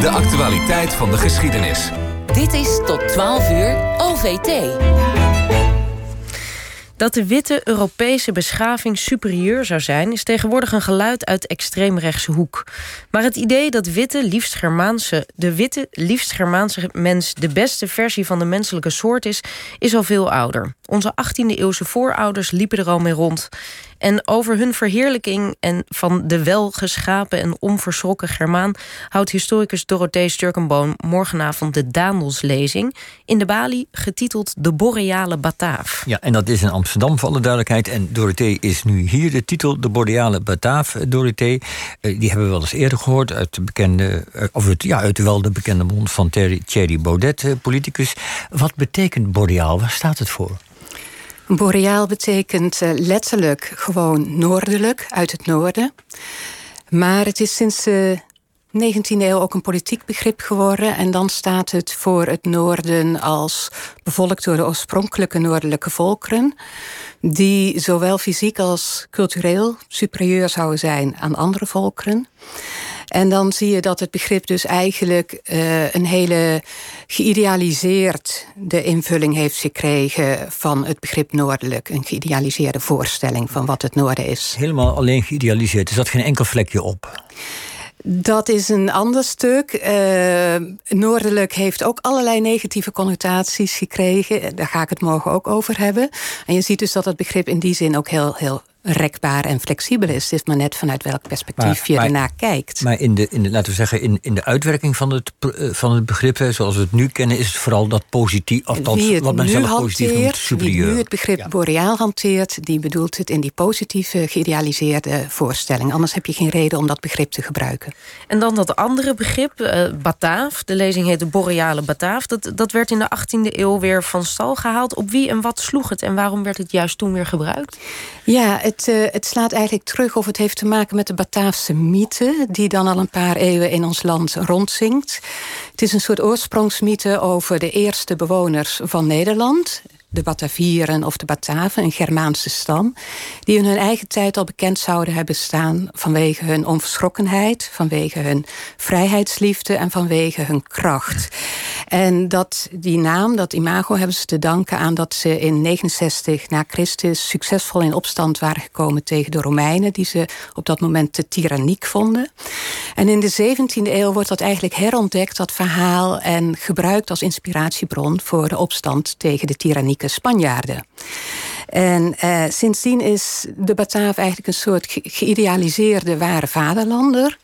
De actualiteit van de geschiedenis. Dit is tot 12 uur OVT. Dat de witte Europese beschaving superieur zou zijn, is tegenwoordig een geluid uit extreemrechtse hoek. Maar het idee dat witte, liefst Germaanse, de witte, liefst Germaanse mens de beste versie van de menselijke soort is, is al veel ouder. Onze 18e-eeuwse voorouders liepen er al mee rond. En over hun verheerlijking en van de welgeschapen en onverschrokken Germaan houdt historicus Dorothee Sturkenboom morgenavond de Daandelslezing in de Bali getiteld De Boreale Bataaf. Ja, en dat is in Amsterdam voor alle duidelijkheid. En Dorothee is nu hier. De titel De Boreale Bataaf, Dorothee, eh, die hebben we wel eens eerder gehoord uit de bekende, eh, of het, ja, uit wel de bekende mond van Thierry Baudet, eh, politicus. Wat betekent boreaal? Waar staat het voor? Boreaal betekent uh, letterlijk gewoon noordelijk, uit het noorden. Maar het is sinds de 19e eeuw ook een politiek begrip geworden. En dan staat het voor het noorden als bevolkt door de oorspronkelijke noordelijke volkeren. Die zowel fysiek als cultureel superieur zouden zijn aan andere volkeren. En dan zie je dat het begrip dus eigenlijk uh, een hele geïdealiseerd de invulling heeft gekregen van het begrip noordelijk. Een geïdealiseerde voorstelling van wat het noorden is. Helemaal alleen geïdealiseerd. Er zat geen enkel vlekje op. Dat is een ander stuk. Uh, noordelijk heeft ook allerlei negatieve connotaties gekregen. Daar ga ik het morgen ook over hebben. En je ziet dus dat het begrip in die zin ook heel, heel rekbaar en flexibel is. Het is maar net vanuit welk perspectief je ernaar kijkt. Maar in de, in de, laten we zeggen, in, in de uitwerking van het, eh, van het begrip, zoals we het nu kennen, is het vooral dat positief, althans wat men zelf positief noemt, superieur. Wie nu het begrip boreaal hanteert, die bedoelt het in die positieve, geïdealiseerde voorstelling. Anders heb je geen reden om dat begrip te gebruiken. En dan dat andere begrip, uh, Bataaf. De lezing heet de boreale Bataaf. Dat, dat werd in de 18e eeuw weer van stal gehaald. Op wie en wat sloeg het en waarom werd het juist toen weer gebruikt? Ja, het, uh, het slaat eigenlijk terug of het heeft te maken met de Bataafse mythe... die dan al een paar eeuwen in ons land rondzingt. Het is een soort oorsprongsmythe over de eerste bewoners van Nederland de Batavieren of de Bataven, een Germaanse stam, die in hun eigen tijd al bekend zouden hebben staan vanwege hun onverschrokkenheid, vanwege hun vrijheidsliefde en vanwege hun kracht. En dat, die naam, dat imago, hebben ze te danken aan dat ze in 69 na Christus succesvol in opstand waren gekomen tegen de Romeinen, die ze op dat moment te tyranniek vonden. En in de 17e eeuw wordt dat eigenlijk herontdekt, dat verhaal, en gebruikt als inspiratiebron voor de opstand tegen de Spanjaarden. En uh, sindsdien is de Bataaf eigenlijk een soort geïdealiseerde ware vaderlander.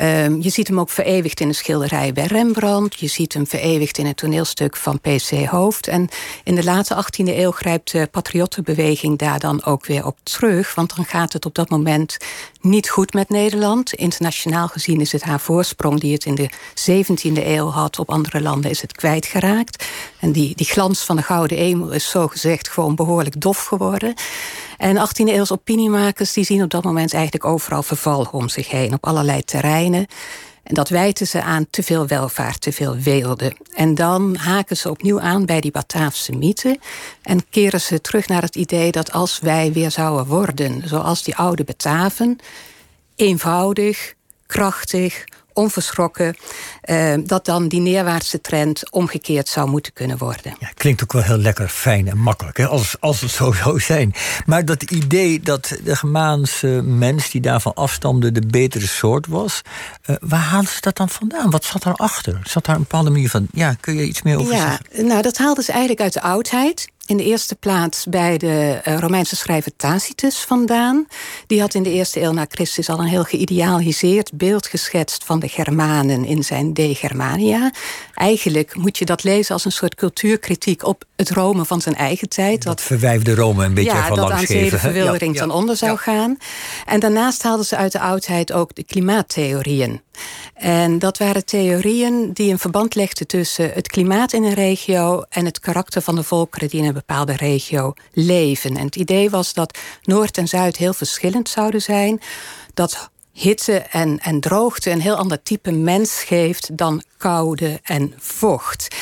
Um, je ziet hem ook vereeuwigd in de schilderij bij Rembrandt. Je ziet hem vereeuwigd in het toneelstuk van P.C. Hoofd. En in de late 18e eeuw grijpt de patriottenbeweging daar dan ook weer op terug. Want dan gaat het op dat moment niet goed met Nederland. Internationaal gezien is het haar voorsprong die het in de 17e eeuw had op andere landen, is het kwijtgeraakt. En die, die glans van de Gouden Emel is zo gezegd gewoon behoorlijk dof geworden. En 18e eeuws opiniemakers die zien op dat moment eigenlijk overal verval om zich heen, op allerlei terreinen. En dat wijten ze aan te veel welvaart, te veel weelde. En dan haken ze opnieuw aan bij die Bataafse mythe. En keren ze terug naar het idee dat als wij weer zouden worden, zoals die oude Bataven, eenvoudig, krachtig, onverschrokken, uh, dat dan die neerwaartse trend omgekeerd zou moeten kunnen worden. Ja, klinkt ook wel heel lekker fijn en makkelijk, hè? Als, als het zo zou zijn. Maar dat idee dat de Germaanse mens die daarvan afstamde de betere soort was, uh, waar haalden ze dat dan vandaan? Wat zat daarachter? Zat daar een bepaalde manier van? Ja, kun je iets meer over ja, zeggen? Nou, dat haalden ze eigenlijk uit de oudheid in de eerste plaats bij de uh, Romeinse schrijver Tacitus vandaan. Die had in de eerste eeuw na Christus al een heel geïdealiseerd beeld geschetst van de Germanen in zijn De Germania. Eigenlijk moet je dat lezen als een soort cultuurkritiek op het Rome van zijn eigen tijd. Dat, dat verwijfde Rome een beetje ja, van dat aan zedenverwildering ja, ten onder zou gaan. En daarnaast haalden ze uit de oudheid ook de klimaattheorieën. En dat waren theorieën die een verband legden tussen het klimaat in een regio en het karakter van de volkeren die in een bepaalde regio leven. En het idee was dat Noord en Zuid heel verschillend zouden zijn. Dat hitte en, en droogte een heel ander type mens geeft dan koude en vocht.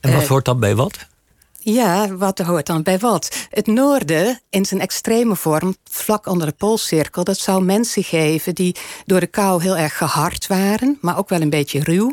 En wat uh, hoort dan bij wat? Ja, wat hoort dan bij wat? Het noorden, in zijn extreme vorm, vlak onder de poolcirkel... dat zou mensen geven die door de kou heel erg gehard waren... maar ook wel een beetje ruw.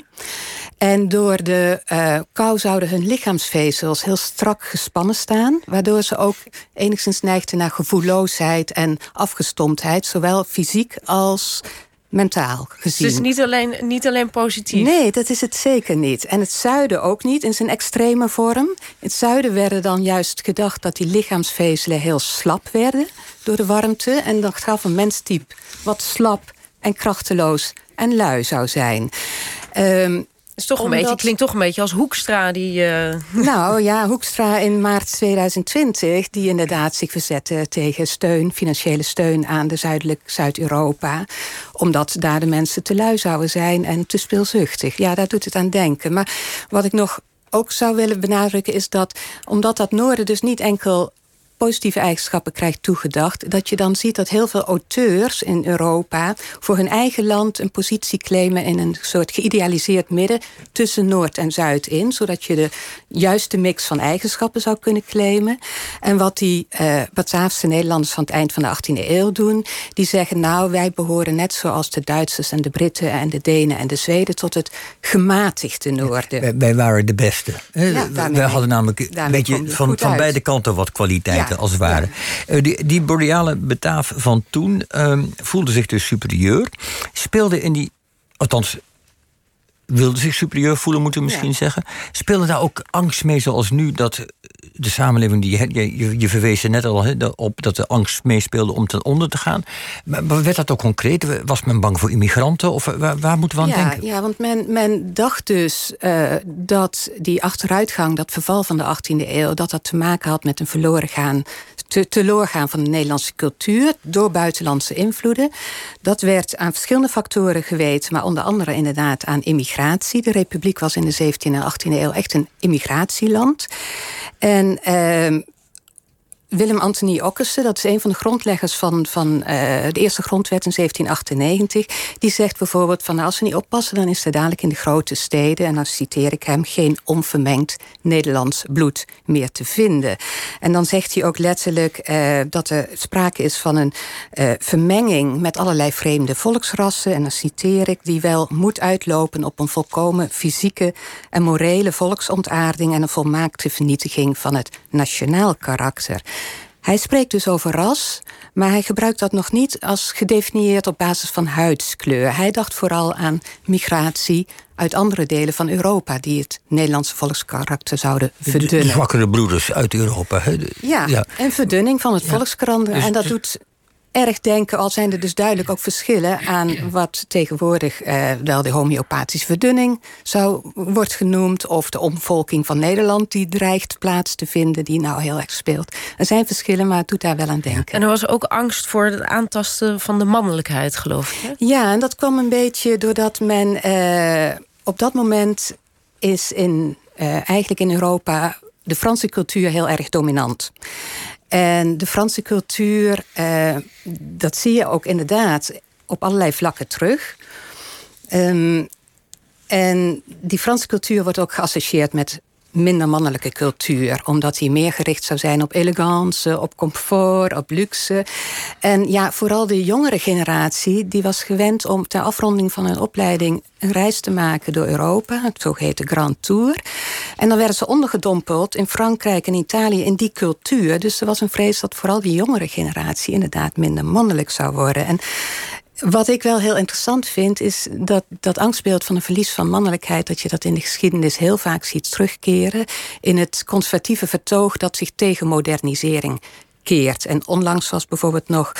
En door de uh, kou zouden hun lichaamsvezels heel strak gespannen staan... waardoor ze ook enigszins neigden naar gevoelloosheid en afgestomptheid... zowel fysiek als mentaal gezien. Dus niet alleen, niet alleen positief? Nee, dat is het zeker niet. En het zuiden ook niet, in zijn extreme vorm. In het zuiden werden dan juist gedacht dat die lichaamsvezelen heel slap werden... door de warmte. En dat gaf een menstype wat slap en krachteloos en lui zou zijn. Um, is toch een beetje, klinkt toch een beetje als Hoekstra. Die, uh... Nou ja, Hoekstra in maart 2020... die inderdaad zich verzette tegen steun, financiële steun... aan de zuidelijk Zuid-Europa. Omdat daar de mensen te lui zouden zijn en te speelzuchtig. Ja, daar doet het aan denken. Maar wat ik nog ook zou willen benadrukken is dat... omdat dat noorden dus niet enkel positieve eigenschappen krijgt toegedacht... dat je dan ziet dat heel veel auteurs in Europa... voor hun eigen land een positie claimen... in een soort geïdealiseerd midden tussen Noord en Zuid in... zodat je de juiste mix van eigenschappen zou kunnen claimen. En wat die Bataafse Nederlanders van het eind van de 18e eeuw doen... die zeggen, nou, wij behoren net zoals de Duitsers en de Britten... en de Denen en de Zweden tot het gematigde Noorden. wij, waren de beste. Ja, wij hadden namelijk een beetje van, van beide kanten wat kwaliteit als het ware. Eh, die, die boreale betaaf van toen uh, voelde zich dus superieur. Speelde in die, althans wilde zich superieur voelen, moeten we misschien zeggen. Speelde daar ook angst mee zoals nu dat de samenleving, die, je, je verwees er net al op dat de angst meespeelde om ten onder te gaan. Maar werd dat ook concreet? Was men bang voor immigranten? Of waar, waar moeten we aan ja, denken? Ja, want men, men dacht dus uh, dat die achteruitgang, dat verval van de 18e eeuw, dat dat te maken had met een verloren gaan te, teloorgaan van de Nederlandse cultuur door buitenlandse invloeden. Dat werd aan verschillende factoren geweten, maar onder andere inderdaad aan immigratie. De Republiek was in de 17e en 18e eeuw echt een immigratieland. En uh, Willem Anthony Okkersen, dat is een van de grondleggers van, van uh, de eerste grondwet in 1798. Die zegt bijvoorbeeld van nou, als we niet oppassen, dan is er dadelijk in de grote steden, en dan citeer ik hem, geen onvermengd Nederlands bloed meer te vinden. En dan zegt hij ook letterlijk uh, dat er sprake is van een uh, vermenging met allerlei vreemde volksrassen. En dan citeer ik, die wel moet uitlopen op een volkomen fysieke en morele volksontaarding en een volmaakte vernietiging van het nationaal karakter. Hij spreekt dus over ras, maar hij gebruikt dat nog niet als gedefinieerd op basis van huidskleur. Hij dacht vooral aan migratie uit andere delen van Europa die het Nederlandse volkskarakter zouden verdunnen. De, zwakkere broeders uit Europa. Ja, ja, en verdunning van het ja. volkskarakter. Dus en dat doet erg denken, al zijn er dus duidelijk ook verschillen aan wat tegenwoordig eh, wel de homeopathische verdunning zou, wordt genoemd, of de omvolking van Nederland die dreigt plaats te vinden, die nou heel erg speelt. Er zijn verschillen, maar het doet daar wel aan denken. En er was ook angst voor het aantasten van de mannelijkheid, geloof ik. Hè? Ja, en dat kwam een beetje doordat men eh, op dat moment is in, uh, eigenlijk in Europa de Franse cultuur heel erg dominant. En de Franse cultuur, uh, dat zie je ook inderdaad op allerlei vlakken terug. Um, en die Franse cultuur wordt ook geassocieerd met minder mannelijke cultuur. Omdat hij meer gericht zou zijn op elegance, op comfort, op luxe. En ja, vooral de jongere generatie... die was gewend om ter afronding van hun opleiding... een reis te maken door Europa, het zogeheten Grand Tour. En dan werden ze ondergedompeld in Frankrijk en Italië in die cultuur. Dus er was een vrees dat vooral die jongere generatie... inderdaad minder mannelijk zou worden. En wat ik wel heel interessant vind, is dat dat angstbeeld van een verlies van mannelijkheid, dat je dat in de geschiedenis heel vaak ziet terugkeren. In het conservatieve vertoog dat zich tegen modernisering keert. En onlangs was bijvoorbeeld nog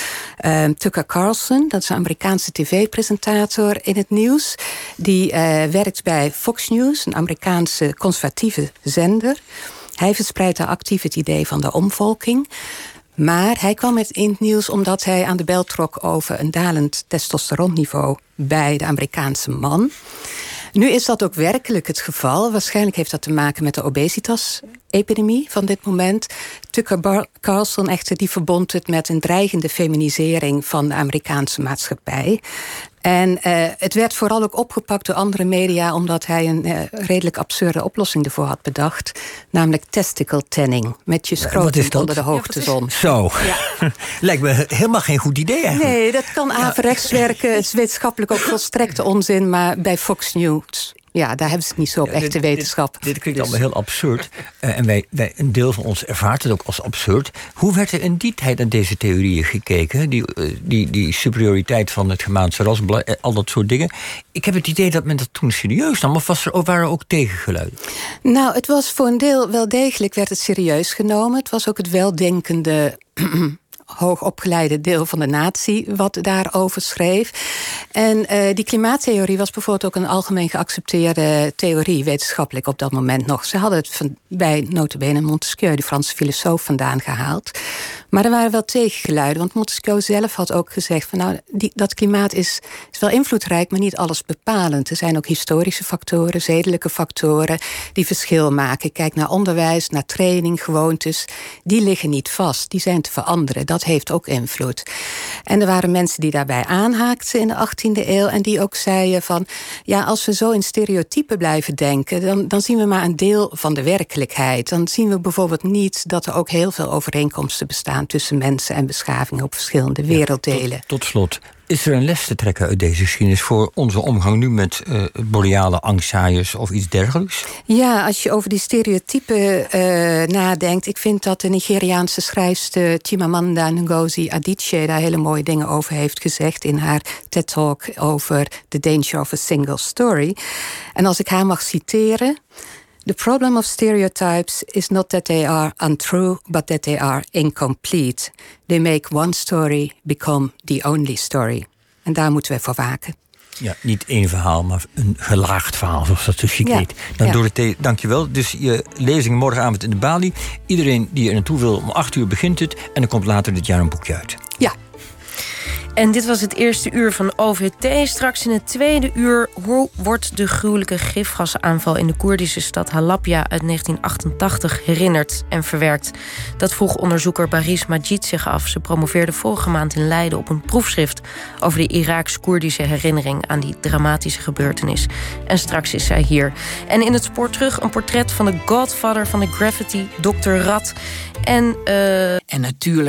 uh, Tucker Carlson, dat is een Amerikaanse tv-presentator in het nieuws. Die uh, werkt bij Fox News, een Amerikaanse conservatieve zender. Hij verspreidt daar actief het idee van de omvolking. Maar hij kwam met in het nieuws omdat hij aan de bel trok over een dalend testosteronniveau bij de Amerikaanse man. Nu is dat ook werkelijk het geval. Waarschijnlijk heeft dat te maken met de obesitas-epidemie van dit moment. Tucker Carlson echter die verbond het met een dreigende feminisering van de Amerikaanse maatschappij. En uh, het werd vooral ook opgepakt door andere media... omdat hij een uh, redelijk absurde oplossing ervoor had bedacht. Namelijk testicle tanning. Met je scrotum onder de hoogtezon. Ja, Zo. Ja. Lijkt me helemaal geen goed idee eigenlijk. Nee, dat kan averechts werken. Het is wetenschappelijk ook volstrekte onzin. Maar bij Fox News ja, daar hebben ze het niet zo op echte dit, wetenschap. Dit, dit klinkt dus. allemaal heel absurd. Uh, en wij, wij, een deel van ons ervaart het ook als absurd. Hoe werd er in die tijd naar deze theorieën gekeken? Die, uh, die, die superioriteit van het Gemaanse ras, al dat soort dingen. Ik heb het idee dat men dat toen serieus nam. Of was er, waren er ook tegengeluiden? Nou, het was voor een deel wel degelijk werd het serieus genomen. Het was ook het weldenkende hoogopgeleide deel van de natie wat daarover schreef. En uh, die klimaattheorie was bijvoorbeeld ook een algemeen geaccepteerde theorie, wetenschappelijk op dat moment nog. Ze hadden het van, bij notabene Montesquieu, de Franse filosoof, vandaan gehaald. Maar er waren wel tegengeluiden, want Montesquieu zelf had ook gezegd... van nou, die, dat klimaat is, is wel invloedrijk, maar niet alles bepalend. Er zijn ook historische factoren, zedelijke factoren... die verschil maken. Kijk naar onderwijs, naar training, gewoontes. Die liggen niet vast, die zijn te veranderen. Dat heeft ook invloed. En er waren mensen die daarbij aanhaakten in de 18e eeuw... en die ook zeiden van, ja, als we zo in stereotypen blijven denken... dan, dan zien we maar een deel van de werkelijkheid. Dan zien we bijvoorbeeld niet dat er ook heel veel overeenkomsten bestaan tussen mensen en beschavingen op verschillende werelddelen. tot, tot, slot, is er een les te trekken uit deze geschiedenis voor onze omgang nu met uh, boreale angstzaaiers of iets dergelijks? Ja, als je over die stereotypen uh, nadenkt. Ik vind dat de Nigeriaanse schrijfster Chimamanda Ngozi Adichie daar hele mooie dingen over heeft gezegd in haar TED-talk over The Danger of a Single Story. En als ik haar mag citeren. The problem of stereotypes is not that they are untrue, but that they are incomplete. They make one story become the only story. En daar moeten we voor waken. Ja, niet één verhaal, maar een gelaagd verhaal, zoals dat zo chic ja. heet. Nou, ja. Dorothee, dankjewel. Dus je lezing morgenavond in de Bali. Iedereen die er naartoe wil, om acht uur begint het. En dan komt later dit jaar een boekje uit. En dit was het eerste uur van OVT. Straks in het tweede uur hoe wordt de gruwelijke gifgasaanval in de Koerdische stad Halabja uit 1988 herinnerd en verwerkt. Dat vroeg onderzoeker Baris Majid zich af. Ze promoveerde vorige maand in Leiden op een proefschrift over de Iraaks-Koerdische herinnering aan die dramatische gebeurtenis. En straks is zij hier. En in het spoor terug een portret van de godfather van de graffiti, Dr. Rat. En, uh... en natuurlijk